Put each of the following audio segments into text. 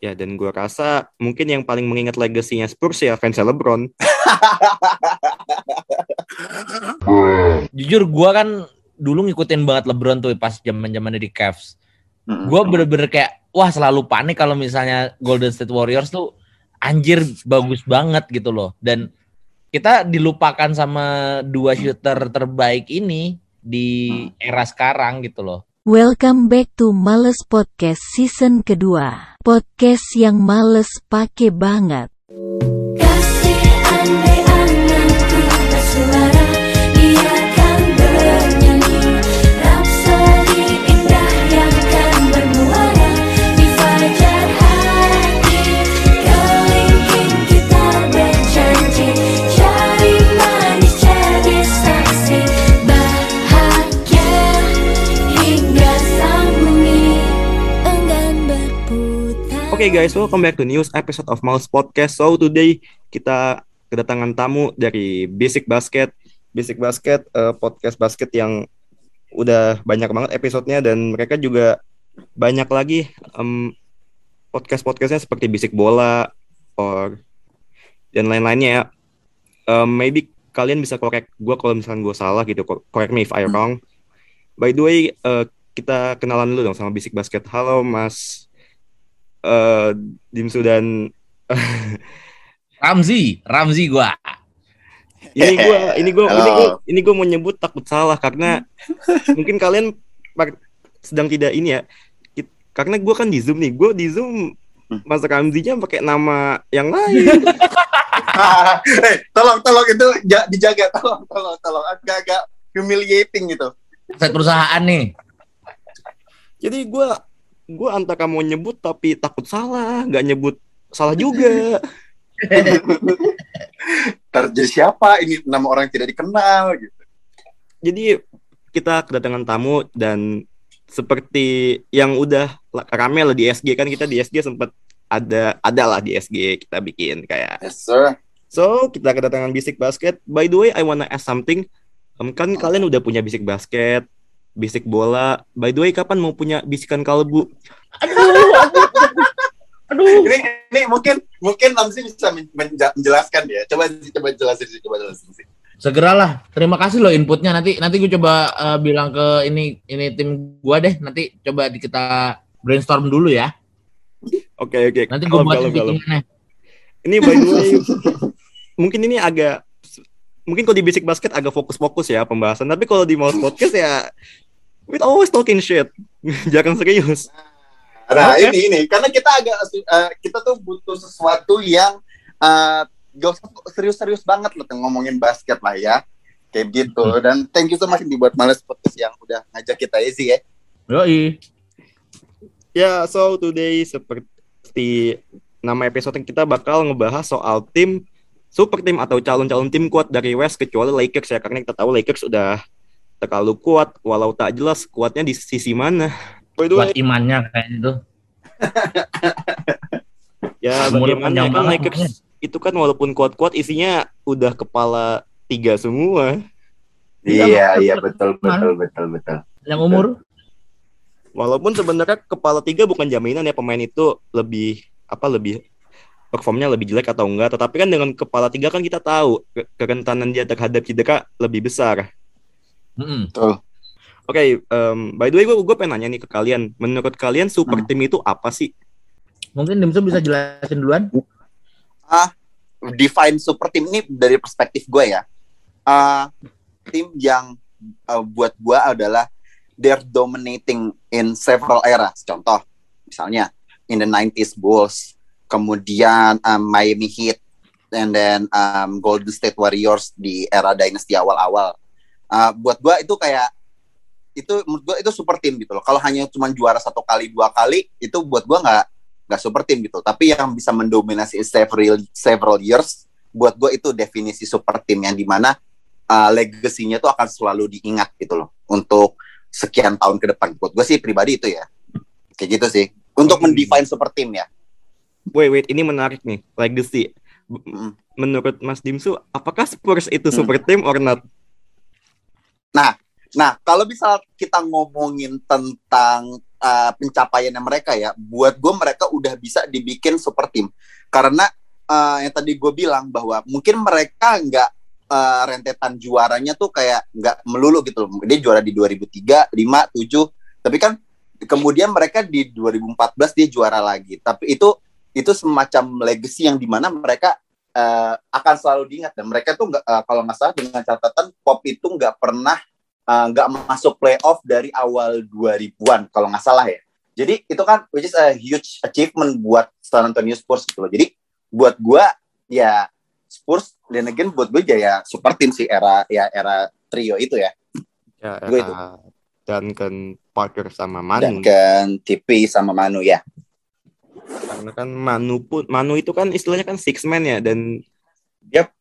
Ya dan gue rasa mungkin yang paling mengingat legasinya Spurs ya fans LeBron. Jujur gue kan dulu ngikutin banget LeBron tuh pas zaman zamannya di Cavs. Gue bener-bener kayak wah selalu panik kalau misalnya Golden State Warriors tuh anjir bagus banget gitu loh. Dan kita dilupakan sama dua shooter terbaik ini di era sekarang gitu loh. Welcome back to Males Podcast season kedua. Podcast yang males pake banget. Oke guys, welcome back to news episode of Mouse Podcast. So today kita kedatangan tamu dari Basic Basket. Basic Basket eh, podcast basket yang udah banyak banget episodenya dan mereka juga banyak lagi em, podcast-podcastnya seperti Basic Bola or dan lain-lainnya ya. Em, maybe kalian bisa correct gue kalau misalnya gue salah gitu. co- Correct me if I wrong. By the way, eh, kita kenalan dulu dong sama Basic Basket. Halo Mas eh Dimsu dan Ramzi, Ramzi gua. ini gua ini gua ini gua ini gua mau nyebut takut salah karena mungkin kalian sedang tidak ini ya karena gua kan di zoom nih gua di zoom Mas Ramzinya pakai nama yang lain eh, tolong tolong itu ja- dijaga tolong tolong tolong agak-agak humiliating gitu. Aset perusahaan nih. jadi gua gua antara mau nyebut tapi takut salah nggak nyebut salah juga Terjadi siapa ini nama orang yang tidak dikenal gitu. jadi kita kedatangan tamu dan seperti yang udah rame lah di SG kan kita di SG sempat ada ada lah di SG kita bikin kayak Yes sir. So, kita kedatangan Bisik Basket. By the way, I wanna ask something. Em, kan kalian udah punya Bisik Basket, Bisik Bola. By the way, kapan mau punya Bisikan Kalbu? Ini ini mungkin mungkin Namsi bisa menjelaskan ya. Coba coba jelasin sih, coba jelasin sih. Segeralah. Terima kasih loh inputnya. Nanti nanti gue coba eh, bilang ke ini ini tim gua deh. Nanti coba di- kita brainstorm dulu ya. Oke, oke. Nanti gue buat kalem, kalem. bikinnya. Ini by the way, mungkin ini agak mungkin kalau di Basic Basket agak fokus-fokus ya pembahasan, tapi kalau di Mouse Podcast ya we always talking shit. Jangan serius. Nah, Oke. ini ini karena kita agak eh, kita tuh butuh sesuatu yang eh, gak usah serius-serius banget loh ngomongin basket lah ya. Kayak gitu. Hmm. Dan thank you so much dibuat Males Podcast yang udah ngajak kita Ezi ya. Yoi. Ya, so today seperti nama episode yang kita bakal ngebahas soal tim super tim atau calon-calon tim kuat dari West kecuali Lakers ya karena kita tahu Lakers udah terlalu kuat walau tak jelas kuatnya di sisi mana. Buat imannya kayak itu. ya bagaimana kan banget Lakers itu kan walaupun kuat-kuat isinya udah kepala tiga semua. Iya, Iya, betul. iya betul betul betul betul. Yang umur Walaupun sebenarnya kepala tiga bukan jaminan ya pemain itu lebih apa lebih performnya lebih jelek atau enggak. Tetapi kan dengan kepala tiga kan kita tahu ke- kerentanan dia terhadap cedera lebih besar. Mm-mm. Oke, em, by the way gue gue pengen nanya nih ke kalian. Menurut kalian super Hmm. team itu apa sih? Mungkin Dimsu bisa jelasin duluan. define super team ini dari perspektif gue ya. Uh, tim yang uh, buat gue adalah they're dominating in several eras. Contoh, misalnya in the 90s Bulls, kemudian um, Miami Heat, and then um, Golden State Warriors di era dynasty awal-awal. Uh, buat gue itu kayak itu menurut gue itu super team gitu loh. Kalau hanya cuma juara satu kali dua kali itu buat gue nggak nggak super team gitu. Tapi yang bisa mendominasi several several years, buat gue itu definisi super team yang di mana uh, legasinya tuh akan selalu diingat gitu loh untuk sekian tahun ke depan. Buat gue sih pribadi itu ya, kayak gitu sih. Untuk Hmm. mendefine super team ya. Wait, wait, ini menarik nih. Legacy. Mm. Menurut Mas Dimsu, apakah Spurs itu Hmm. super team or not? Nah, kalau misal kita ngomongin tentang uh, pencapaiannya mereka ya, buat gue mereka udah bisa dibikin super team karena eh, yang tadi gue bilang bahwa mungkin mereka nggak eh, rentetan juaranya tuh kayak nggak melulu gitu loh. Dia juara di 2003, 5, 7, tapi kan kemudian mereka di 2014 dia juara lagi. Tapi itu itu semacam legacy yang di mana mereka eh, akan selalu diingat dan mereka tuh nggak eh, kalau nggak salah dengan catatan pop itu nggak pernah eh, nggak masuk playoff dari awal 2000-an kalau nggak salah ya. Jadi itu kan which is a huge achievement buat San Antonio Spurs gitu loh. Jadi buat gua ya Spurs dan again buat gue ya super team sih era ya era trio itu ya. Ya, Gue itu. era Duncan Parker sama Dan Manu. kan TP sama Manu ya. Karena kan Manu pun Manu itu kan istilahnya kan six man ya dan Yep.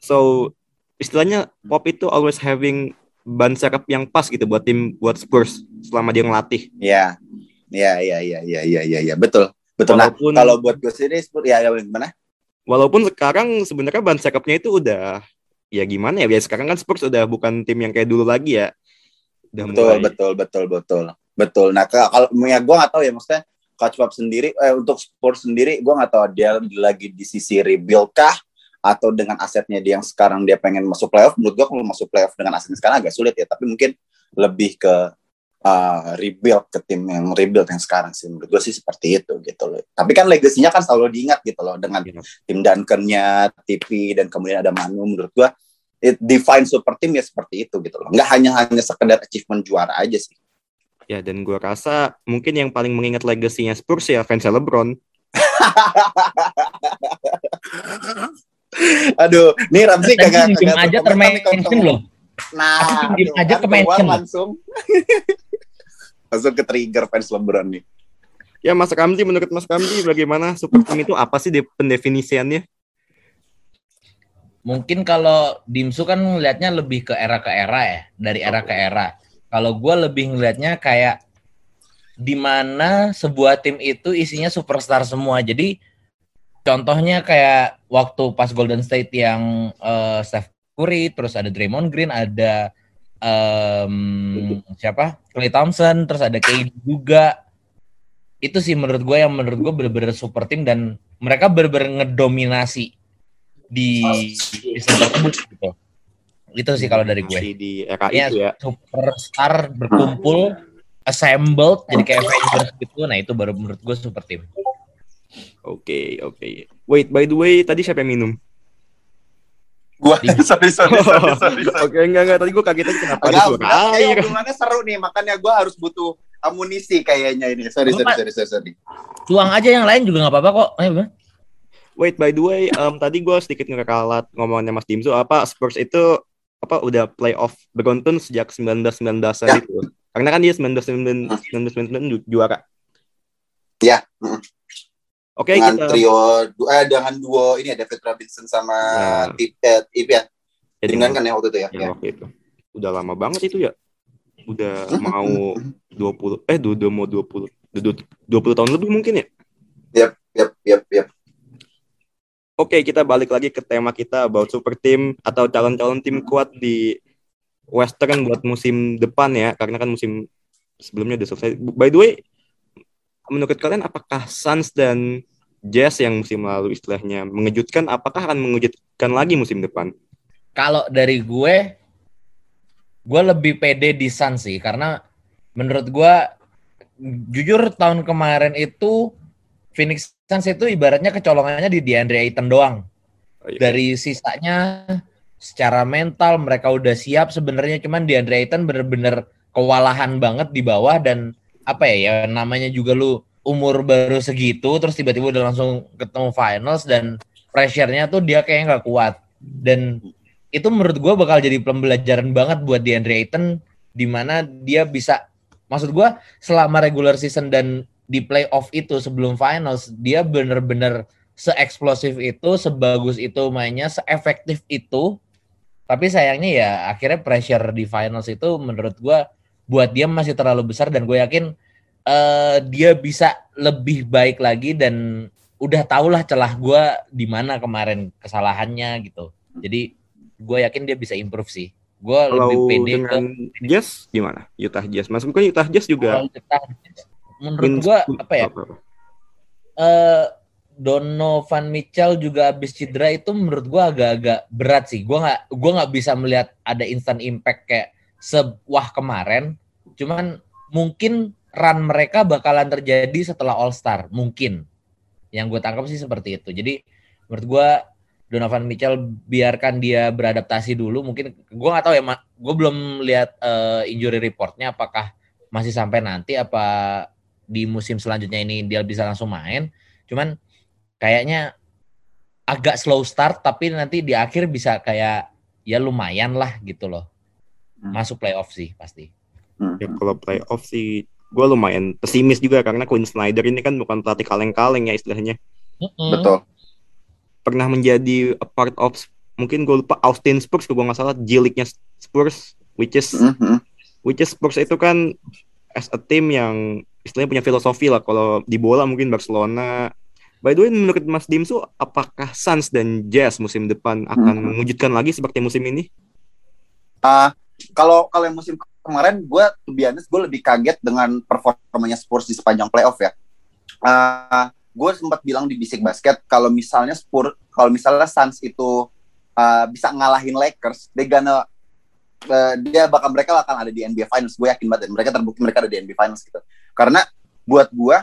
So istilahnya Pop itu always having ban serep yang pas gitu buat tim buat Spurs selama dia ngelatih. Ya. Ya ya ya ya ya ya ya betul. Betul. Nah, Walaupun kalau buat gue sendiri Spurs ya, ya gimana? walaupun sekarang sebenarnya ban serepnya itu udah ya gimana ya? Ya sekarang kan Spurs udah bukan tim yang kayak dulu lagi ya. Udah Betul mulai betul betul betul. Betul. Nah, kalau ya gue nggak tahu ya maksudnya Coach Pop sendiri eh, untuk Spurs sendiri gue nggak tahu dia lagi di sisi rebuild kah atau dengan asetnya dia yang sekarang dia pengen masuk playoff. Menurut gue kalau masuk playoff dengan asetnya sekarang agak sulit ya tapi mungkin lebih ke uh, rebuild ke tim yang rebuild yang sekarang sih. Menurut gue sih seperti itu gitu loh. Tapi kan legasinya kan selalu diingat gitu loh dengan Iya. tim Duncan-nya TV dan kemudian ada Manu. Menurut gue it define super team ya seperti itu gitu loh. Nggak hanya hanya sekedar achievement juara aja sih Ya dan gue rasa mungkin yang paling mengingat legasinya Spurs ya fans LeBron. Aduh, nih Ramzi kagak kagak aja termention loh. Nah, aduh, aja kan loh. langsung. langsung ke trigger fans LeBron nih. Ya Mas Kamji menurut Mas Kamji bagaimana super team itu apa sih de- pendefinisiannya? Mungkin kalau Dimsu kan ngelihatnya lebih ke era ke era ya, dari era ke era. Kalau gue lebih ngelihatnya kayak di mana sebuah tim itu isinya superstar semua. Jadi contohnya kayak waktu pas Golden State yang eh, Steph Curry, terus ada Draymond Green, ada em, siapa? Klay Thompson, terus ada KD juga. Itu sih menurut gue yang menurut gue bener-bener super tim dan mereka bener-bener ngedominasi di season tersebut gitu. Itu sih kalau dari gue. Masih di era Iya, itu ya. superstar berkumpul, assembled, jadi kayak Avengers gitu. Nah itu baru menurut gue super tim. Oke, oke. Wait, by the way, tadi siapa yang minum? Gua sorry sorry sorry sorry. sorry. Oke, enggak enggak. Tadi gue kaget aja kenapa ada Enggak, suara air. hubungannya seru nih, makanya gua harus butuh amunisi kayaknya ini. Sorry sorry Bapak- sorry sorry. sorry. Tuang aja yang lain juga nggak apa-apa kok. Ayo, Bang. Wait, by the way, em, tadi gue sedikit ngekalat ngomongnya Mas Dimsu apa Spurs itu apa udah playoff beruntun sejak 1919 Ya. itu. Karena kan dia 1999 ju- juara. Ya. Oke, dengan kita trio eh dengan duo ini ya David Robinson sama Nah. Tip eh, Tip ya. Dengan kan ya waktu itu ya. ya, ya. waktu itu. Udah lama banget itu ya. Udah mau 20 eh udah, mau 20 udah 20 tahun lebih mungkin ya. Yap, yap, yap, yap. Oke, kita balik lagi ke tema kita about super team atau calon-calon tim kuat di Western buat musim depan ya, karena kan musim sebelumnya udah selesai. By the way, menurut kalian apakah Suns dan Jazz yang musim lalu istilahnya mengejutkan, apakah akan mengejutkan lagi musim depan? Kalau dari gue, gue lebih pede di Suns sih karena menurut gue jujur tahun kemarin itu Phoenix Suns itu ibaratnya kecolongannya di DeAndre Ayton doang. Oh, iya. Dari sisanya secara mental mereka udah siap sebenarnya cuman DeAndre Ayton bener-bener kewalahan banget di bawah dan apa ya ya namanya juga lu umur baru segitu terus tiba-tiba udah langsung ketemu finals dan pressure-nya tuh dia kayaknya nggak kuat dan itu menurut gue bakal jadi pembelajaran banget buat DeAndre Ayton di mana dia bisa maksud gue selama regular season dan di playoff itu sebelum finals dia bener-bener se-eksplosif itu, sebagus itu mainnya, seefektif itu. Tapi sayangnya ya akhirnya pressure di finals itu menurut gua buat dia masih terlalu besar dan gue yakin eh, dia bisa lebih baik lagi dan udah tau lah celah gua di mana kemarin kesalahannya gitu. Jadi gue yakin dia bisa improve sih. Gue lebih pede ke dengan Jazz gimana? Utah Jazz. Masuk kan Utah Jazz juga kalau kita- menurut gua apa ya? eh Donovan Mitchell juga habis cedera itu menurut gua agak-agak berat sih. Gua nggak gua nggak bisa melihat ada instant impact kayak sewah kemarin. Cuman mungkin run mereka bakalan terjadi setelah All Star, mungkin. Yang gue tangkap sih seperti itu. Jadi menurut gua Donovan Mitchell biarkan dia beradaptasi dulu. Mungkin gua nggak tahu ya, gue belum lihat eh, injury reportnya apakah masih sampai nanti apa di musim selanjutnya ini dia bisa langsung main. Cuman kayaknya agak slow start tapi nanti di akhir bisa kayak ya lumayan lah gitu loh. Hmm. Masuk playoff sih pasti. Hmm. Ya kalau playoff sih gue lumayan pesimis juga karena Quinn Snyder ini kan bukan pelatih kaleng-kaleng ya istilahnya. Betul. Pernah menjadi a part of mungkin gue lupa Austin Spurs gue nggak salah G-League-nya Spurs which is Mhm. which is Spurs itu kan as a team yang istilahnya punya filosofi lah kalau di bola mungkin Barcelona By the way, menurut Mas Dimsu, apakah Suns dan Jazz musim depan akan Hmm. mewujudkan lagi seperti musim ini? Ah, kalau kalau yang musim kemarin gue to be honest gue lebih kaget dengan performanya Spurs di sepanjang playoff ya. Ah, gue sempat bilang di bisik basket kalau misalnya Spurs kalau misalnya Suns itu ah, bisa ngalahin Lakers, dia gonna eh, dia bakal mereka akan ada di NBA Finals. Gue yakin banget dan mereka terbukti mereka ada di NBA Finals gitu. Karena buat gue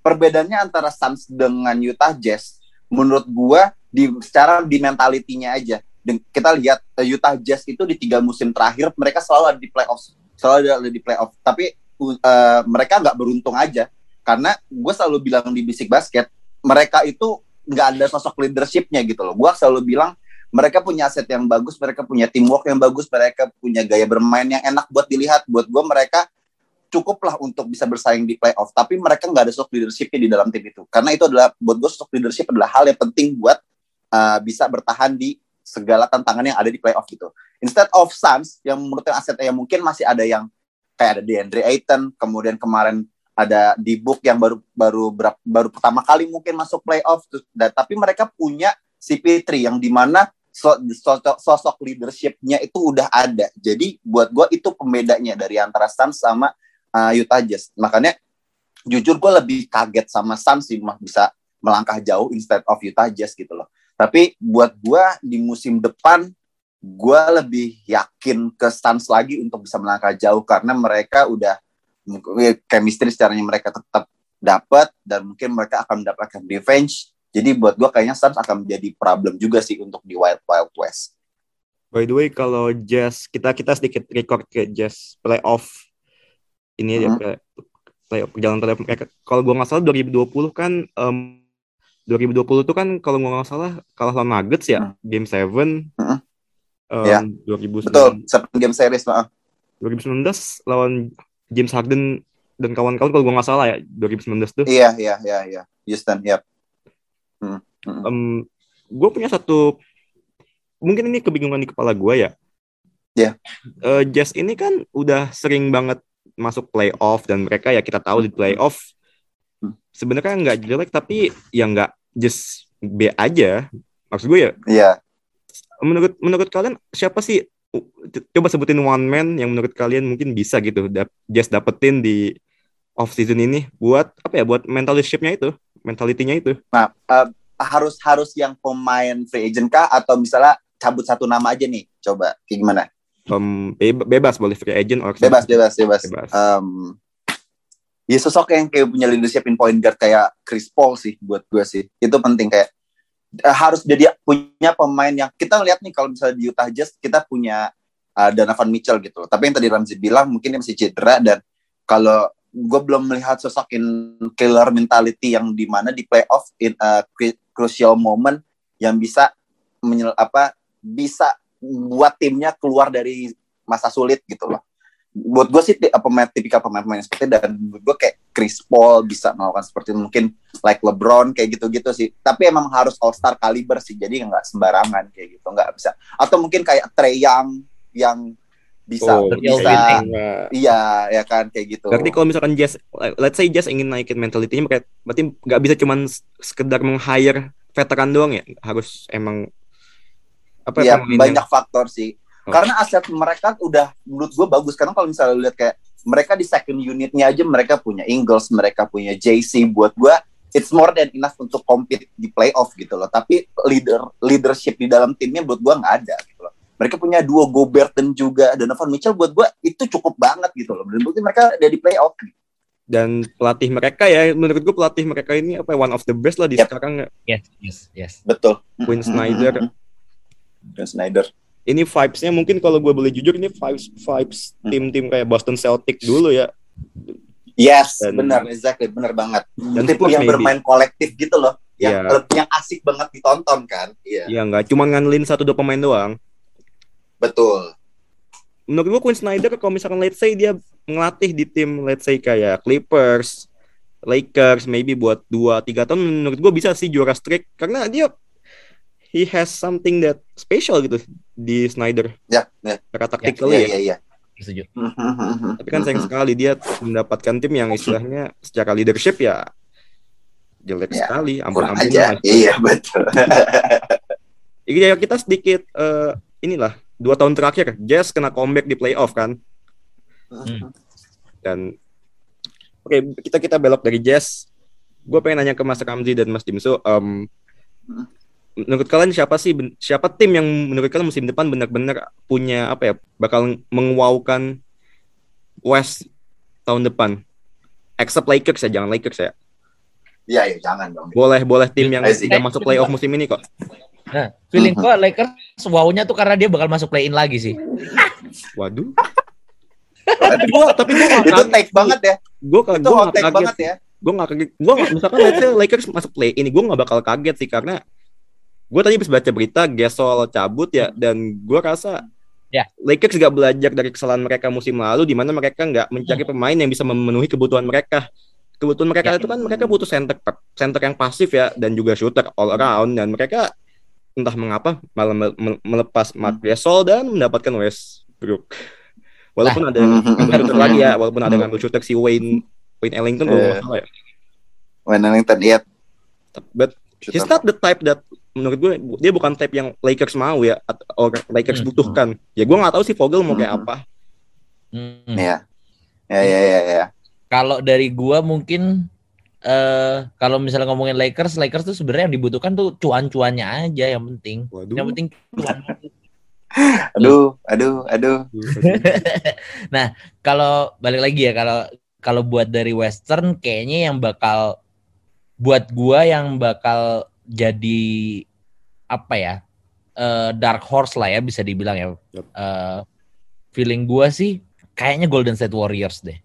perbedaannya antara Suns dengan Utah Jazz menurut gue di secara di mentalitinya aja. Dan kita lihat eh, Utah Jazz itu di tiga musim terakhir mereka selalu ada di playoff selalu ada di playoff. Tapi uh, mereka nggak beruntung aja. Karena gue selalu bilang di bisik basket mereka itu nggak ada sosok leadershipnya gitu loh. Gue selalu bilang mereka punya aset yang bagus mereka punya teamwork yang bagus mereka punya gaya bermain yang enak buat dilihat. Buat gue mereka cukuplah untuk bisa bersaing di playoff tapi mereka nggak ada sosok leadershipnya di dalam tim itu karena itu adalah buat gue sosok leadership adalah hal yang penting buat uh, bisa bertahan di segala tantangan yang ada di playoff gitu. Instead of Suns yang menurut asetnya yang mungkin masih ada yang kayak ada DeAndre Ayton, kemudian kemarin ada di book yang baru baru baru pertama kali mungkin masuk playoff terus- dan tapi mereka punya CP3 yang di mana so- sosok, sosok leadershipnya itu udah ada. Jadi buat gue itu pembedanya dari antara Suns sama uh, Utah Jazz. Makanya jujur gue lebih kaget sama Suns sih bisa melangkah jauh instead of Utah Jazz gitu loh. Tapi buat gua di musim depan gua lebih yakin ke Suns lagi untuk bisa melangkah jauh karena mereka udah ya, chemistry secaranya mereka tetap dapat dan mungkin mereka akan mendapatkan revenge. Jadi buat gua kayaknya Suns akan menjadi problem juga sih untuk di Wild Wild West. By the way, kalau Jazz kita kita sedikit record ke Jazz playoff ini ya Mhm. play- playoff perjalanan playoff mereka. Kalau gua nggak salah 2020 kan em, 2020 itu kan kalau gua nggak salah kalah lawan Nuggets ya game 7 Mhm. Em, Ya. 2019 Betul, seven game series maaf. 2019 lawan James Harden dan kawan-kawan kalau gua nggak salah ya 2019 tuh. Iya, iya, iya, iya. Houston, ya. Em, gue punya satu mungkin ini kebingungan di kepala gue ya. Ya. Eh, Jazz ini kan udah sering banget masuk playoff dan mereka ya kita tahu di playoff Hmm. sebenarnya nggak jelek tapi ya nggak just B aja. Maksud gue ya Iya. menurut menurut kalian siapa sih uh, coba sebutin one man yang menurut kalian mungkin bisa gitu dap, Jazz dapetin di off season ini buat apa ya buat mental leadershipnya itu mentalitinya itu Nah, eh, harus harus yang pemain free agent kah atau misalnya cabut satu nama aja nih? Coba kayak gimana? Be- bebas boleh free agent or Bebas, bebas, bebas. Bebas. Em, ya sosok yang kayak punya leadership in point guard kayak Chris Paul sih buat gue sih. Itu penting kayak eh, harus jadi punya pemain yang kita lihat nih kalau misalnya di Utah Jazz kita punya uh, Donovan Mitchell gitu loh. Tapi yang tadi Ramzi bilang mungkin dia masih cedera dan kalau gue belum melihat sosok in killer mentality yang di mana di playoff in a crucial moment yang bisa menyel, apa bisa buat timnya keluar dari masa sulit gitu loh. Buat gue sih pemain tipikal pemain-pemain seperti itu, dan buat gue kayak Chris Paul bisa melakukan seperti itu mungkin like LeBron kayak gitu-gitu sih. Tapi emang harus All Star caliber sih, jadi nggak sembarangan kayak gitu, nggak bisa. Atau mungkin kayak Trey Young yang bisa Oh, bisa Eng. iya ya kan kayak gitu. Berarti kalau misalkan Jazz, let's say Jazz ingin naikin mentalitinya, berarti nggak bisa cuman sekedar meng-hire veteran doang ya, harus emang apa yang- banyak faktor sih. Oh. Karena aset mereka udah menurut gue bagus. Karena kalau misalnya lu lihat kayak mereka di second unitnya aja mereka punya Ingles, mereka punya JC. Buat gue it's more than enough untuk compete di playoff gitu loh. Tapi leader leadership di dalam timnya buat gua nggak ada gitu loh. Mereka punya duo Gobert dan juga Donovan Mitchell buat gua itu cukup banget gitu loh. Dan bukti mereka ada di playoff. dan pelatih mereka ya menurut gue pelatih mereka ini apa ya, one of the best lah di Yep. sekarang ya. Yes, yes, yes. Betul. Quinn Snyder. Quinn Snyder. ini vibes-nya mungkin kalau gue boleh jujur ini vibes vibes Hmm. tim-tim kayak Boston Celtic dulu ya Yes, Dan- benar, exactly, benar banget. dan Tim yang maybe. bermain kolektif gitu loh, yang Iya. yang asik banget ditonton kan. Iya, ya nggak cuma ngandelin satu dua pemain doang betul. menurut gue Quinn Snyder kalau misalkan let's say dia ngelatih di tim let's say kayak Clippers Lakers maybe buat 2 3 tahun menurut gue bisa sih juara streak karena dia he has something that special gitu di Snyder. Ya, ya, secara ya, taktikal ya, ya, ya, ya. Setuju. tapi kan sayang sekali dia mendapatkan tim yang istilahnya secara leadership ya jelek Ya, sekali ampun-ampun aja. Iya, betul. Ya kita sedikit eh, inilah dua tahun terakhir Jazz kena comeback di playoff kan. Dan oke kita kita belok dari Jazz. Gue pengen nanya ke Mas Ramzi dan Mas Dimsu em, menurut kalian siapa sih siapa tim yang menurut kalian musim depan benar-benar punya apa ya bakal mengwowkan West tahun depan? Except Lakers ya jangan Lakers ya. Iya, ya, jangan dong. boleh boleh tim yang tidak masuk playoff musim ini kok. Nah, feeling gua Lakers wow-nya tuh karena dia bakal masuk play-in lagi sih. waduh. Tapi gue tapi gue Itu take banget ya. gue Itu hot take banget ya. gue gak kaget. Gue gak misalkan let's say Lakers masuk play ini gue gak bakal kaget sih karena gue tadi habis baca berita Gasol cabut ya dan gue rasa Ya. Lakers gak belajar dari kesalahan mereka musim lalu di mana mereka nggak mencari pemain yang bisa memenuhi kebutuhan mereka kebutuhan mereka Ya. itu kan mereka butuh center center yang pasif ya dan juga shooter all around dan mereka entah mengapa malah me- me- melepas Mark Gasol dan mendapatkan Westbrook walaupun ada yang Hmm. ngambil shooter lagi ya walaupun ada yang ngambil shooter si Wayne Wayne Ellington kalau nggak Eh. salah ya When Ellington, iya. but he's not the type that menurut gue dia bukan type yang Lakers mau ya atau Lakers Hmm. butuhkan ya gue nggak tahu sih Vogel mau kayak Hmm. apa Hmm. Iya. Ya, ya, ya, ya. Kalau dari gua mungkin eh kalau misalnya ngomongin Lakers, Lakers tuh sebenarnya yang dibutuhkan tuh cuan-cuannya aja yang penting. waduh Yang penting cuan. Aduh, aduh, aduh. kalau balik lagi ya kalau kalau buat dari Western kayaknya yang bakal buat gua yang bakal jadi apa ya eh, dark horse lah ya bisa dibilang ya. Yup. Eh, feeling gua sih kayaknya Golden State Warriors deh.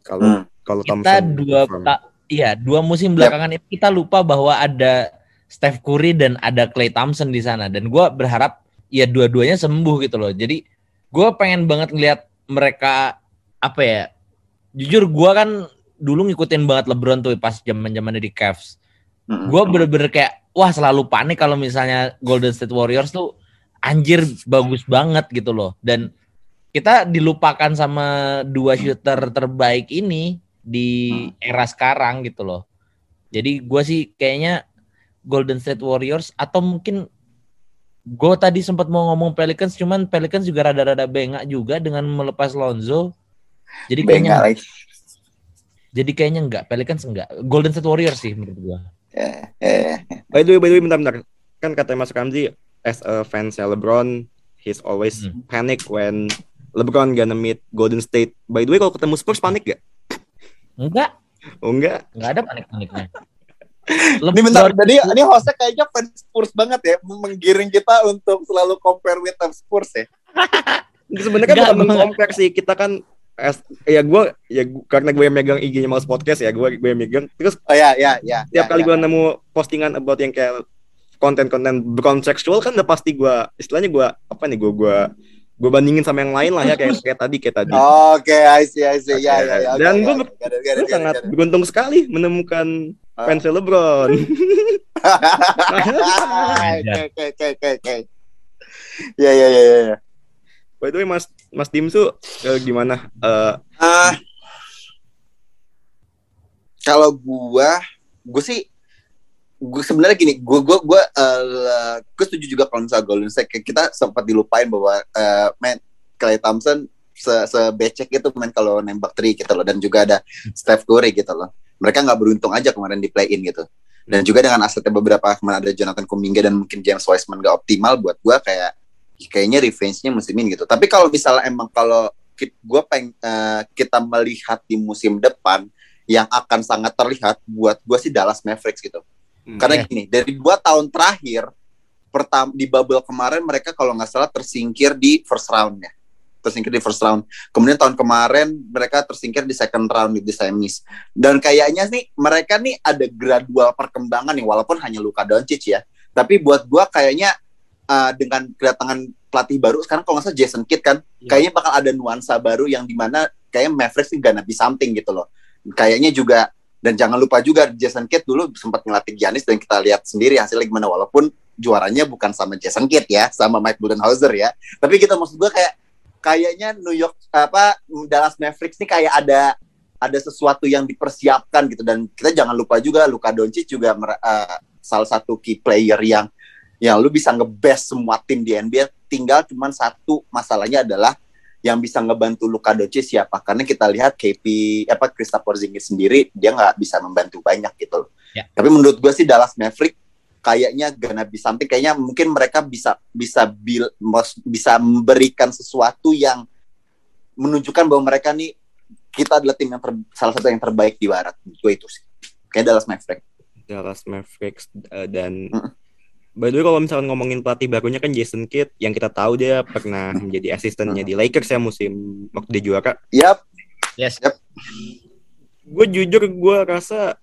Kalau Hmm. kalau kita Thompson dua ta- iya dua musim belakangan ini kita lupa bahwa ada Steph Curry dan ada Klay Thompson di sana. Dan gua berharap ya dua-duanya sembuh gitu loh. Jadi gua pengen banget ngelihat mereka apa ya jujur gua kan dulu ngikutin banget LeBron tuh pas zaman zamannya di Cavs. Gue bener-bener kayak wah selalu panik kalau misalnya Golden State Warriors tuh anjir bagus banget gitu loh. Dan kita dilupakan sama dua shooter terbaik ini di era sekarang gitu loh. Jadi gue sih kayaknya Golden State Warriors atau mungkin gue tadi sempat mau ngomong Pelicans cuman Pelicans juga rada-rada bengak juga dengan melepas Lonzo. Jadi kayaknya lagi. Jadi kayaknya enggak Pelicans enggak Golden State Warriors sih menurut gue Eh, eh. by the way by the way bentar bentar kan kata Mas Ramzi as a fans LeBron he's always Hmm. panic when LeBron gonna meet Golden State by the way kalau ketemu Spurs panik gak? enggak Oh enggak nggak ada panik-paniknya. Ini bentar, jadi ini hostnya kayaknya fans Spurs banget ya, menggiring kita untuk selalu compare with Spurs ya. sebenarnya kan Enggak, bukan gua- mengcompare sih kita kan ya gue ya gua- karena gue yang megang IG-nya Males Podcast ya gue gue yang megang terus Oh ya, ya, ya. tiap ya, kali ya. gue nemu postingan about yang kayak konten-konten brown seksual kan udah pasti gue istilahnya gue apa nih gue gue gue bandingin sama yang lain lah ya kayak kayak tadi kayak tadi Oke, I see, I see. Ya, ya, ya. Dan gue it, sangat beruntung sekali menemukan Ah. fans LeBron Oke, oke, oke, oke, oke. Ya, ya, ya, ya, ya. by the way Mas Mas Dimsu eh, gimana? Eh, Ah, kalau gua, gua sih, gua sebenarnya gini, gua, gua, gua, eh, gua setuju juga kalau misalnya Golden State kita sempat dilupain bahwa, eh, man, Klay Thompson se sebecek itu main kalau nembak three gitu loh, dan juga ada Steph Curry gitu loh. mereka nggak beruntung aja kemarin di play in gitu. Dan juga dengan asetnya beberapa kemarin ada Jonathan Kuminga dan mungkin James Wiseman gak optimal buat gue kayak kayaknya revenge-nya musim ini gitu. Tapi kalau misalnya emang kalau gue peng eh, kita melihat di musim depan yang akan sangat terlihat buat gue sih Dallas Mavericks gitu. Hmm. karena Iya. gini dari dua tahun terakhir pertama di bubble kemarin mereka kalau nggak salah tersingkir di first round ya tersingkir di first round. Kemudian tahun kemarin mereka tersingkir di second round di semis. Dan kayaknya nih mereka nih ada gradual perkembangan nih walaupun hanya Luka Doncic ya. Tapi buat gua kayaknya uh, dengan kedatangan pelatih baru sekarang kalau nggak salah Jason Kidd kan Iya. kayaknya bakal ada nuansa baru yang di mana kayaknya Mavericks nih gonna be something gitu loh. Kayaknya juga dan jangan lupa juga Jason Kidd dulu sempat ngelatih Giannis dan kita lihat sendiri hasilnya gimana walaupun juaranya bukan sama Jason Kidd ya sama Mike Budenholzer ya. Tapi kita maksud gua kayak kayaknya New York apa Dallas Mavericks nih kayak ada ada sesuatu yang dipersiapkan gitu. Dan kita jangan lupa juga Luka Doncic juga eh, salah satu key player yang yang lu bisa ngebest semua tim di NBA tinggal cuman satu masalahnya adalah yang bisa ngebantu Luka Doncic siapa karena kita lihat KP apa Kristaps Porzingis sendiri dia nggak bisa membantu banyak gitu loh. Ya. Tapi menurut gue sih Dallas Maverick kayaknya gonna be something kayaknya mungkin mereka bisa bisa bil, mos- bisa memberikan sesuatu yang menunjukkan bahwa mereka nih kita adalah tim yang ter- salah satu yang terbaik di barat gue itu sih kayak Dallas Maverick Dallas Mavericks uh, dan Mm. By the way kalau misalkan ngomongin pelatih barunya kan Jason Kidd yang kita tahu dia pernah menjadi asistennya di Lakers ya musim waktu dia juara. Yap, Yes. Gue jujur gue rasa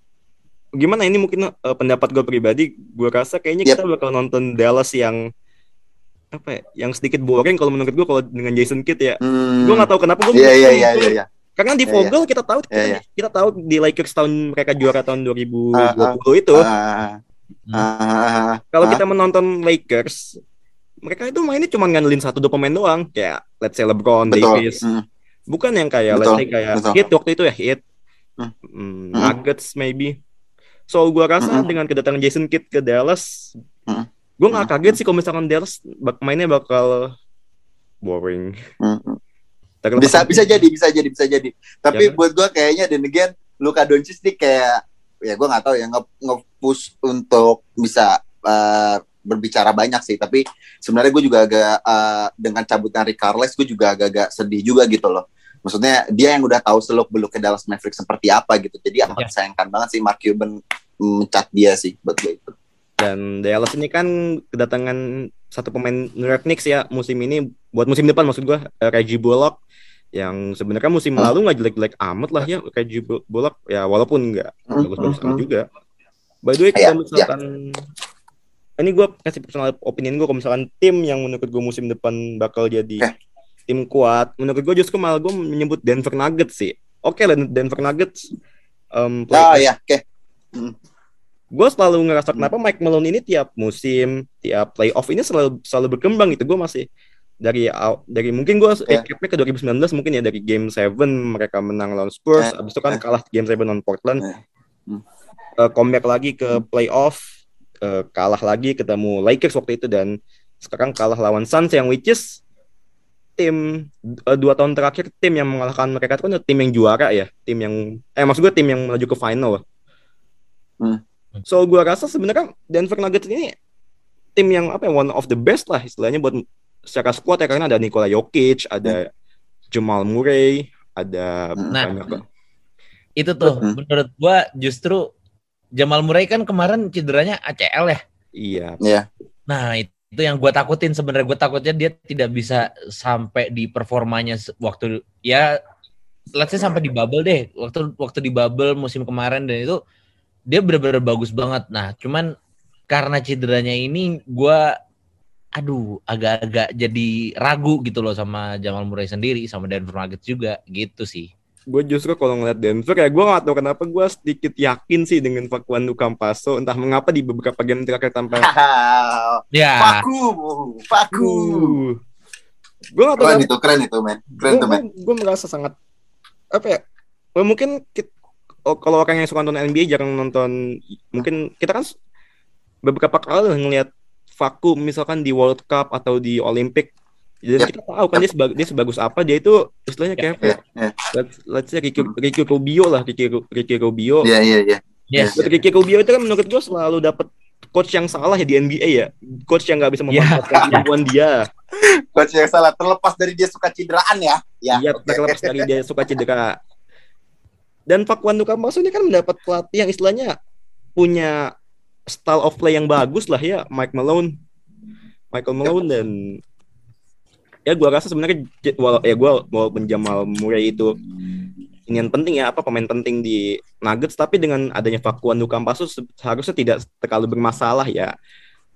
gimana ini mungkin uh, pendapat gue pribadi gue rasa kayaknya Yep. kita bakal nonton Dallas yang apa ya, yang sedikit boring kalau menurut gue kalau dengan Jason Kidd ya. hmm, Gue nggak tahu kenapa gue iya iya iya iya iya. karena di Vogel kita tahu Iya, iya. kita tahu di Lakers tahun mereka juara tahun 2020 Ah, itu Ah, ah, kalau kita menonton Lakers mereka itu mainnya cuma ngandelin satu dua pemain doang kayak let's say LeBron betul. Davis Hmm, bukan yang kayak Betul, let's say kayak betul. Heat waktu itu ya Heat Hmm. Hmm, Hmm. Nuggets maybe so gua rasa Hmm. dengan kedatangan Jason Kidd ke Dallas Hmm. gua nggak Hmm. kaget sih kalau misalkan Dallas bak mainnya bakal boring. Terlepas- bisa bisa jadi bisa jadi bisa jadi tapi Ya buat gua kayaknya dan again Luka Doncic nih kayak ya gua nggak tahu ya nge- nge-push untuk bisa eh, berbicara banyak sih. Tapi sebenarnya gue juga agak eh, dengan cabutnya Rick Carles gue juga agak-agak sedih juga gitu loh. Maksudnya dia yang udah tahu seluk beluk ke Dallas Mavericks seperti apa gitu. Jadi amat Ya. disayangkan banget sih Mark Cuban mencat dia sih buat gue itu. Dan Dallas ini kan kedatangan satu pemain New York Knicks ya musim ini buat musim depan maksud gua eh, Reggie Bullock yang sebenarnya musim Hmm. lalu nggak jelek-jelek amat lah ya Reggie Bu- Bullock ya walaupun nggak Hmm, bagus-bagus hmm, amat hmm. juga. By the way Iya, kalau misalkan ini gua kasih personal opinion gua kalau misalkan tim yang menurut gua musim depan bakal jadi Oke. tim kuat menurut gua justru malah gua menyebut Denver Nuggets sih. Oke lah Denver Nuggets um, oh ya oke gue selalu ngerasa Hmm. kenapa Mike Malone ini tiap musim, tiap playoff ini selalu selalu berkembang gitu. Gue masih dari dari mungkin gue Ya. recapnya ke 2019 mungkin ya dari game 7 mereka menang lawan Spurs, Ya. abis itu kan Ya. kalah game 7 lawan Portland. Ya. Hmm. Eh, comeback lagi ke playoff, eh, kalah lagi ketemu Lakers waktu itu dan sekarang kalah lawan Suns yang which is tim eh, dua tahun terakhir tim yang mengalahkan mereka itu kan tim yang juara ya, tim yang eh maksud gue tim yang melaju ke final. Hmm. So gua rasa sebenarnya Denver Nuggets ini tim yang apa ya one of the best lah istilahnya buat secara squad ya karena ada Nikola Jokic, ada Jamal Murray, ada Hmm. Nah. banyak Itu tuh Hmm. menurut gua justru Jamal Murray kan kemarin cederanya ACL ya. iya ya Nah, itu itu yang gue takutin sebenarnya gue takutnya dia tidak bisa sampai di performanya waktu ya let's say sampai di bubble deh waktu waktu di bubble musim kemarin dan itu dia benar-benar bagus banget nah cuman karena cederanya ini gue aduh agak-agak jadi ragu gitu loh sama Jamal Murray sendiri sama Denver Nuggets juga gitu sih gue justru kalau ngeliat Denver ya gue gak tahu kenapa gue sedikit yakin sih dengan Facundo Campaso entah mengapa di beberapa game terakhir tanpa ya Paku, paku. gue gak tahu Keren itu, keren itu, men. Keren tuh, men. gue merasa sangat apa ya well, mungkin kit- oh, kalau orang yang suka nonton NBA jarang nonton mungkin kita kan beberapa kali ngelihat vakum misalkan di World Cup atau di Olympic Dan Yep. kita tahu kan dia, sebag- dia sebagus apa dia itu istilahnya kayak apa ya? Iya, Let's, let's say Ricky, Ricky Rubio lah Ricky, Ricky Rubio. Iya, iya, iya. Yes. Ricky Rubio itu kan menurut gue selalu dapat coach yang salah ya di NBA ya. Coach yang nggak bisa memanfaatkan kemampuan dia. Coach yang salah terlepas dari dia suka cideraan ya. Ya. Iya, oke. terlepas dari dia suka cedera. Dan Pak Wandu Campazzo ini kan mendapat pelatih yang istilahnya punya style of play yang bagus lah ya, Mike Malone. Michael Malone dan ya gua rasa sebenarnya walau ya gua walaupun Jamal Murray itu ini yang penting ya apa pemain penting di Nuggets tapi dengan adanya Facuan Campazzo se- seharusnya tidak terlalu bermasalah ya.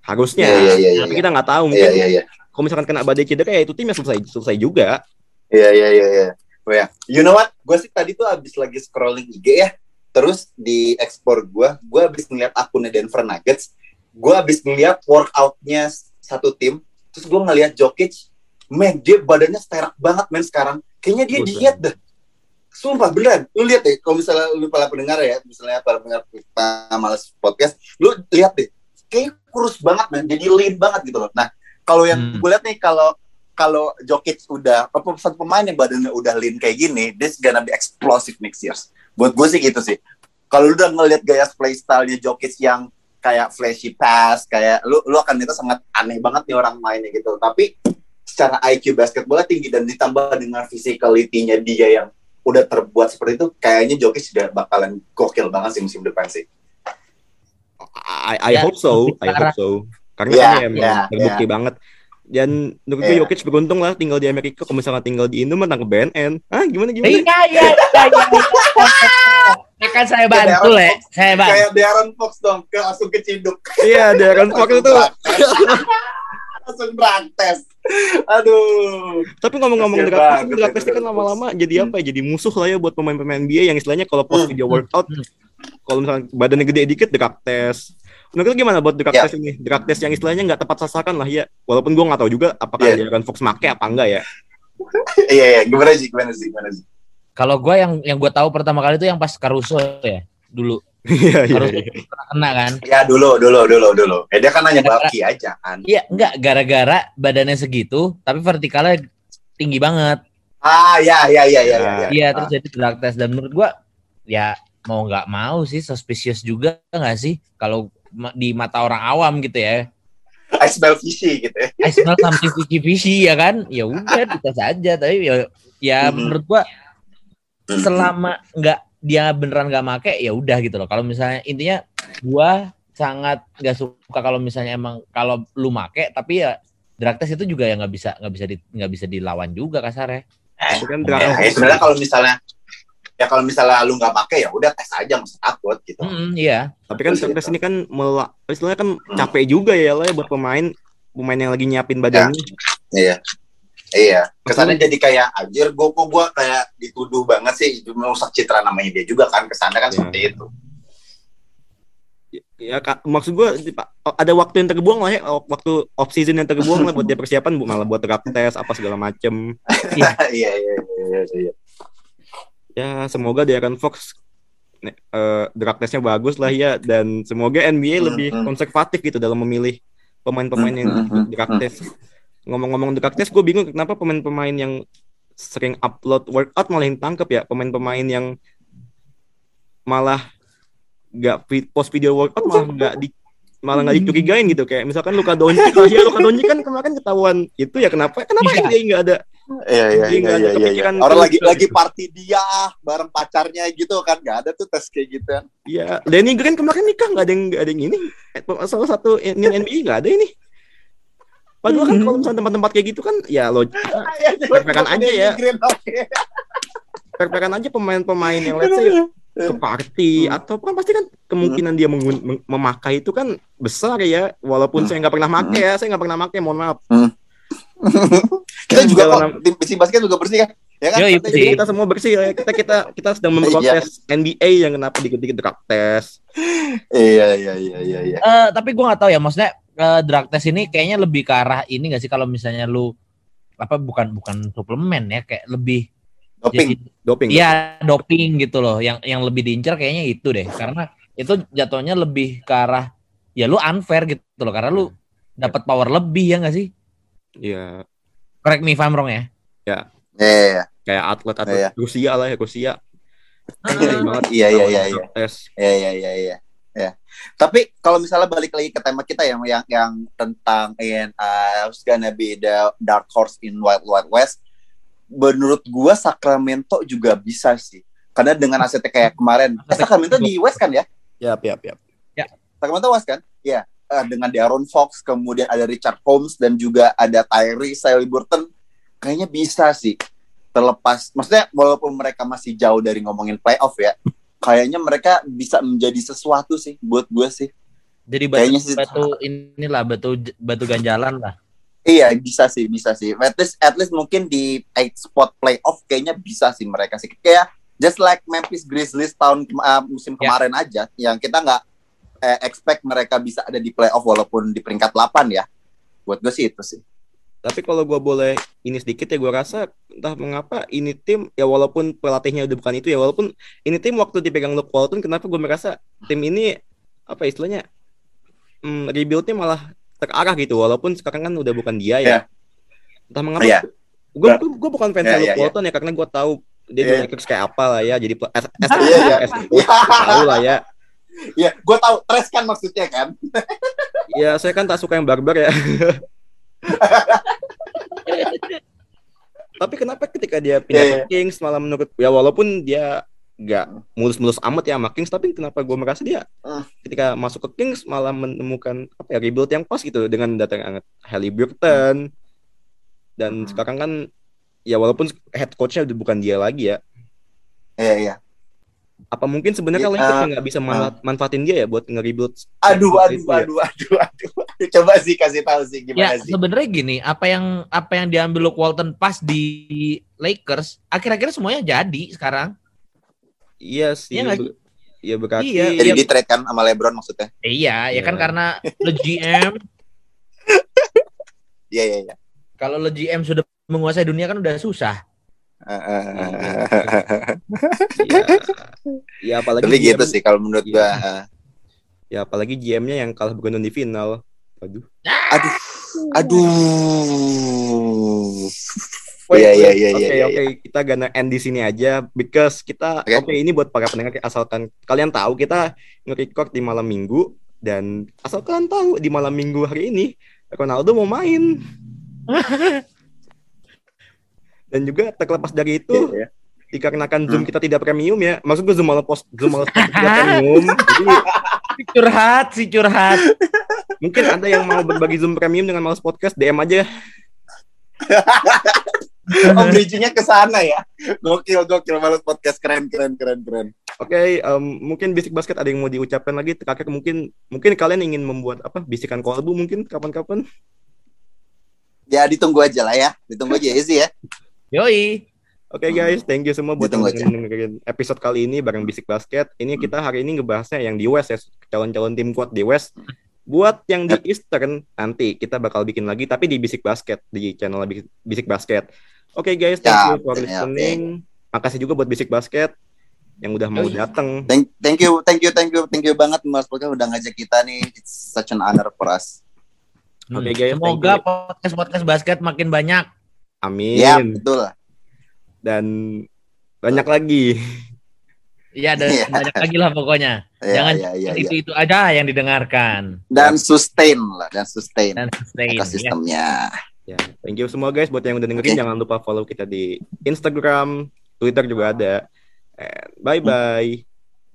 Harusnya. Iya, iya, iya, iya, tapi iya. kita nggak tahu mungkin iya, iya. kalau misalkan kena badai cedera ya itu timnya selesai selesai juga. Iya iya iya iya. Ya, you know what? Gue sih tadi tuh abis lagi scrolling IG ya. Terus di ekspor gue, gue abis ngeliat akunnya Denver Nuggets. Gue abis ngeliat workoutnya satu tim. Terus gue ngeliat Jokic, men dia badannya sterak banget men sekarang. Kayaknya dia Buset. diet dah. Sumpah beneran. Lu lihat deh, kalau misalnya lu para pendengar ya, misalnya para pendengar kita males podcast, lu lihat deh. Kayaknya kurus banget men, jadi lean banget gitu loh. Nah, kalau yang Hmm. gue lihat nih kalau kalau Jokic udah apa satu pemain yang badannya udah lean kayak gini, this gonna be explosive next year. Buat gue sih gitu sih. Kalau lu udah ngeliat gaya play style-nya Jokic yang kayak flashy pass, kayak lu lu akan itu sangat aneh banget nih orang mainnya gitu. Tapi secara IQ basketbolnya tinggi dan ditambah dengan physicality-nya dia yang udah terbuat seperti itu, kayaknya Jokic sudah bakalan gokil banget sih musim depan sih. I, I Ya, hope so, I hope so. Karena Ya, kan ya emang ya, terbukti banget. Dan menurut gue Ya. Jokic beruntung lah tinggal di Amerika. Kalau misalnya tinggal di Indo mah tangkap BNN. Ah gimana Iya, gimana? iya, iya, iya. Akan saya bantu, Le. Saya bantu. Kayak Darren Fox dong, ke langsung keciduk. Iya, Darren Fox itu. langsung praktes. Aduh. Tapi ngomong-ngomong drag test, ya, test kan lama-lama jadi Hmm. apa ya? Jadi musuh lah ya buat pemain-pemain NBA yang istilahnya kalau post Hmm. video workout, kalau misalnya badannya gede dikit drag test. Menurut gimana buat drag Ya. test ini? Drag test yang istilahnya nggak tepat sasaran lah ya. Walaupun gua nggak tahu juga apakah Iya. Darren Fox make apa enggak ya. Iya, iya. Gimana sih? Gimana sih? Gimana sih? Kalau gue yang yang gue tahu pertama kali itu yang pas Caruso ya dulu. Iya, iya. Caruso iya. pernah kena kan. Ya dulu, dulu, dulu, dulu. Eh, dia kan nanya Baki aja kan. Iya, enggak gara-gara badannya segitu tapi vertikalnya tinggi banget. Ah, ya, ya, ya, ya, ya. ya. Iya, terus jadi drug test dan menurut gua ya mau nggak mau sih suspicious juga nggak sih kalau di mata orang awam gitu ya. I smell fishy gitu ya. I smell something fishy fishy ya kan? Ya udah dites aja tapi ya ya Mhm. menurut gua selama nggak dia beneran nggak make ya udah gitu loh. Kalau misalnya intinya gua sangat nggak suka kalau misalnya emang kalau lu make tapi ya drug test itu juga ya nggak bisa nggak bisa di, nggak bisa dilawan juga kasarnya. Tapi kan Ya, ya, sebenarnya kalau misalnya ya kalau misalnya lu nggak pakai ya udah tes aja nggak usah takut gitu. Mm, iya. Tapi kan drag test ini kan melak, istilahnya kan capek juga ya lah ya buat pemain pemain yang lagi nyiapin badannya. Iya. Iya, kesannya jadi kayak anjir gue kok gue kayak dituduh banget sih merusak citra namanya dia juga kan kesannya kan Iya. seperti itu. Ya Kak, maksud Pak, ada waktu yang terbuang lah ya, waktu off season yang terbuang lah buat dia persiapan bu- malah buat drag test apa segala macem. Iya, iya, iya, iya, iya. Ya semoga Darren Fox ne- eh, drag testnya bagus lah ya dan semoga NBA Hmm, lebih hmm. konservatif gitu dalam memilih pemain-pemain yang Hmm, hmm. test. Ngomong-ngomong drag test, gue bingung kenapa pemain-pemain yang sering upload workout malah yang tangkep ya, pemain-pemain yang malah nggak post video workout malah nggak di malah nggak dicurigain gitu kayak misalkan Luka Doncic lah ya Luka Doncic kan kemarin ketahuan itu ya kenapa kenapa dia nggak ada Iya, iya, iya, ada iya, iya, iya. kepikiran Orang tuh, lagi gitu. lagi party dia ah, bareng pacarnya gitu kan nggak ada tuh tes kayak gitu kan. ya Danny Green kemarin nikah nggak ada yang nggak ada yang ini Eh, salah satu ini NBA nggak ada ini padahal kan kalau misalnya tempat-tempat kayak gitu kan ya lo Perpekan aja ya. perpekan aja pemain-pemain yang let's say ke party Hmm. atau kan pasti kan kemungkinan dia mengun- mem- memakai itu kan besar ya walaupun Hmm. saya nggak pernah make ya saya nggak pernah make mohon maaf kita juga kok tim tim basket juga bersih kan? Ya kan? Yoi, Kita- bersih. kita semua bersih ya kita kita kita sedang Iya. memprotes NBA yang kenapa dikit-dikit drug test Iya, iya, iya, iya, iya. Eh, tapi gua nggak tahu ya maksudnya eh, drug test ini kayaknya lebih ke arah ini gak sih kalau misalnya lu apa bukan bukan suplemen ya kayak lebih Doping. jadi- doping Iya doping gitu loh yang yang lebih diincar kayaknya itu deh karena itu jatuhnya lebih ke arah ya lu unfair gitu loh karena lu dapat power lebih ya gak sih ya Correct me if I'm wrong ya. Ya, ya, ya. Kayak atlet-atlet Iya. Rusia lah ya, Rusia. Ah, Sering banget Iya, iya, lawan iya, iya. tes. Ya, ya, ya, ya. ya. Tapi kalau misalnya balik lagi ke tema kita yang yang yang tentang in uh, who's gonna be the dark horse in Wild Wild West, menurut gua Sacramento juga bisa sih. Karena dengan asetnya kayak kemarin, eh, Sacramento di West kan ya? Yap, yap, yap. Sacramento West kan? Iya. Eh, dengan Darren Fox, kemudian ada Richard Holmes dan juga ada Tyrese Halliburton, kayaknya bisa sih. Terlepas, maksudnya walaupun mereka masih jauh dari ngomongin playoff ya, kayaknya mereka bisa menjadi sesuatu sih buat gue sih. Jadi batu, Kayaknya sih- batu inilah batu batu ganjalan lah. Iya bisa sih, bisa sih. At least, at least mungkin di eight spot playoff kayaknya bisa sih mereka sih. Kayak just like Memphis Grizzlies tahun uh, musim Ya. kemarin aja, yang kita nggak eh, expect mereka bisa ada di playoff walaupun di peringkat 8 ya. Buat gue sih itu sih. Tapi kalau gue boleh ini sedikit ya, gue rasa entah mengapa ini tim ya walaupun pelatihnya udah bukan itu ya, walaupun ini tim waktu dipegang Luke Walton, kenapa gue merasa tim ini apa istilahnya hmm, rebuildnya malah terarah gitu, walaupun sekarang kan udah bukan dia ya. Iya. Entah mengapa. Iya. Gue gue bukan fans Iya, Luke iya, iya. Walton ya karena gue tahu dia Iya. di Lakers kayak apa lah ya, jadi as, as, Iya, iya. as tahu lah ya. Iya, gue tahu Tres kan maksudnya kan. Ya saya kan tak suka yang barbar ya. Tapi kenapa ketika dia pindah Iya, ke Kings malah menurut ya walaupun dia nggak mulus-mulus amat ya sama Kings tapi kenapa gue merasa dia Hmm. ketika masuk ke Kings malah menemukan apa ya rebuild yang pas gitu dengan datang Halliburton dan Hmm. sekarang kan ya walaupun head coachnya udah bukan dia lagi ya Iya, iya. Apa mungkin sebenarnya Iya, Lakers uh, yang nggak bisa manfa- manfaatin dia ya buat nge-rebuild Aduh, aduh, Itu ya. aduh, aduh, aduh. Coba sih kasih tahu sih Ya gimana sih. sebenarnya gini, apa yang apa yang diambil Luke Walton pas di Lakers, akhir-akhir semuanya jadi sekarang. iya sih Iya ya berarti Iya, Jadi di trade kan sama LeBron maksudnya. Iya, ya kan Iya. karena lo GM, Iya, iya, iya. kalau lo GM sudah menguasai dunia kan udah susah. Ya, ya apalagi Tapi gitu GM sih kalau menurut Iya. gua. Ya apalagi GM-nya yang kalah beruntun di final. Aduh. Aduh. Aduh. Iya, iya, wait. iya, Oke, iya, iya. oke, kita gonna end di sini aja because kita Oke. oke ini buat para pendengar asalkan kalian tahu kita nge-record di malam Minggu dan asal kalian tahu di malam Minggu hari ini Ronaldo mau main. dan juga terlepas dari itu Iya, iya. dikarenakan Zoom Hmm. kita tidak premium ya. Maksud gue Zoom malah post Zoom malah tidak premium. Jadi Si curhat, si curhat. mungkin ada yang mau berbagi Zoom premium dengan Males Podcast DM aja. Oh, bridging-nya ke sana ya. Gokil, gokil banget podcast keren, keren, keren, keren. Oke, em, mungkin bisik basket ada yang mau diucapkan lagi. Terakhir mungkin mungkin kalian ingin membuat apa bisikan kolbu mungkin kapan-kapan. Ya ditunggu aja lah ya. Ditunggu aja ya sih ya. Yoi. Oke guys, thank you semua buat dengerin episode kali ini bareng Bisik Basket. Ini kita hari ini ngebahasnya yang di West ya, calon-calon tim kuat di West. Buat yang di Eastern nanti kita bakal bikin lagi tapi di Bisik Basket di channel Bisik- Basket. Oke guys, thank Ya, you for oke, listening. Makasih juga buat Bisik Basket yang udah mau datang. Thank, thank you, thank you, thank you, thank you banget Mas Podcast udah ngajak kita nih. It's such an honor for us. Oke, Hmm, guys, Semoga podcast podcast basket makin banyak. Amin. Ya, betul. Dan banyak lagi. Iya, dan Iya. banyak lagi lah pokoknya. Ya, Jangan ya, ya, ya. itu itu aja yang didengarkan Dan sustain lah, dan sustain dan sustain. ya. ekosistemnya. Ya, thank you semua guys buat yang udah dengerin. Oke. Jangan lupa follow kita di Instagram, Twitter juga ada. And bye bye.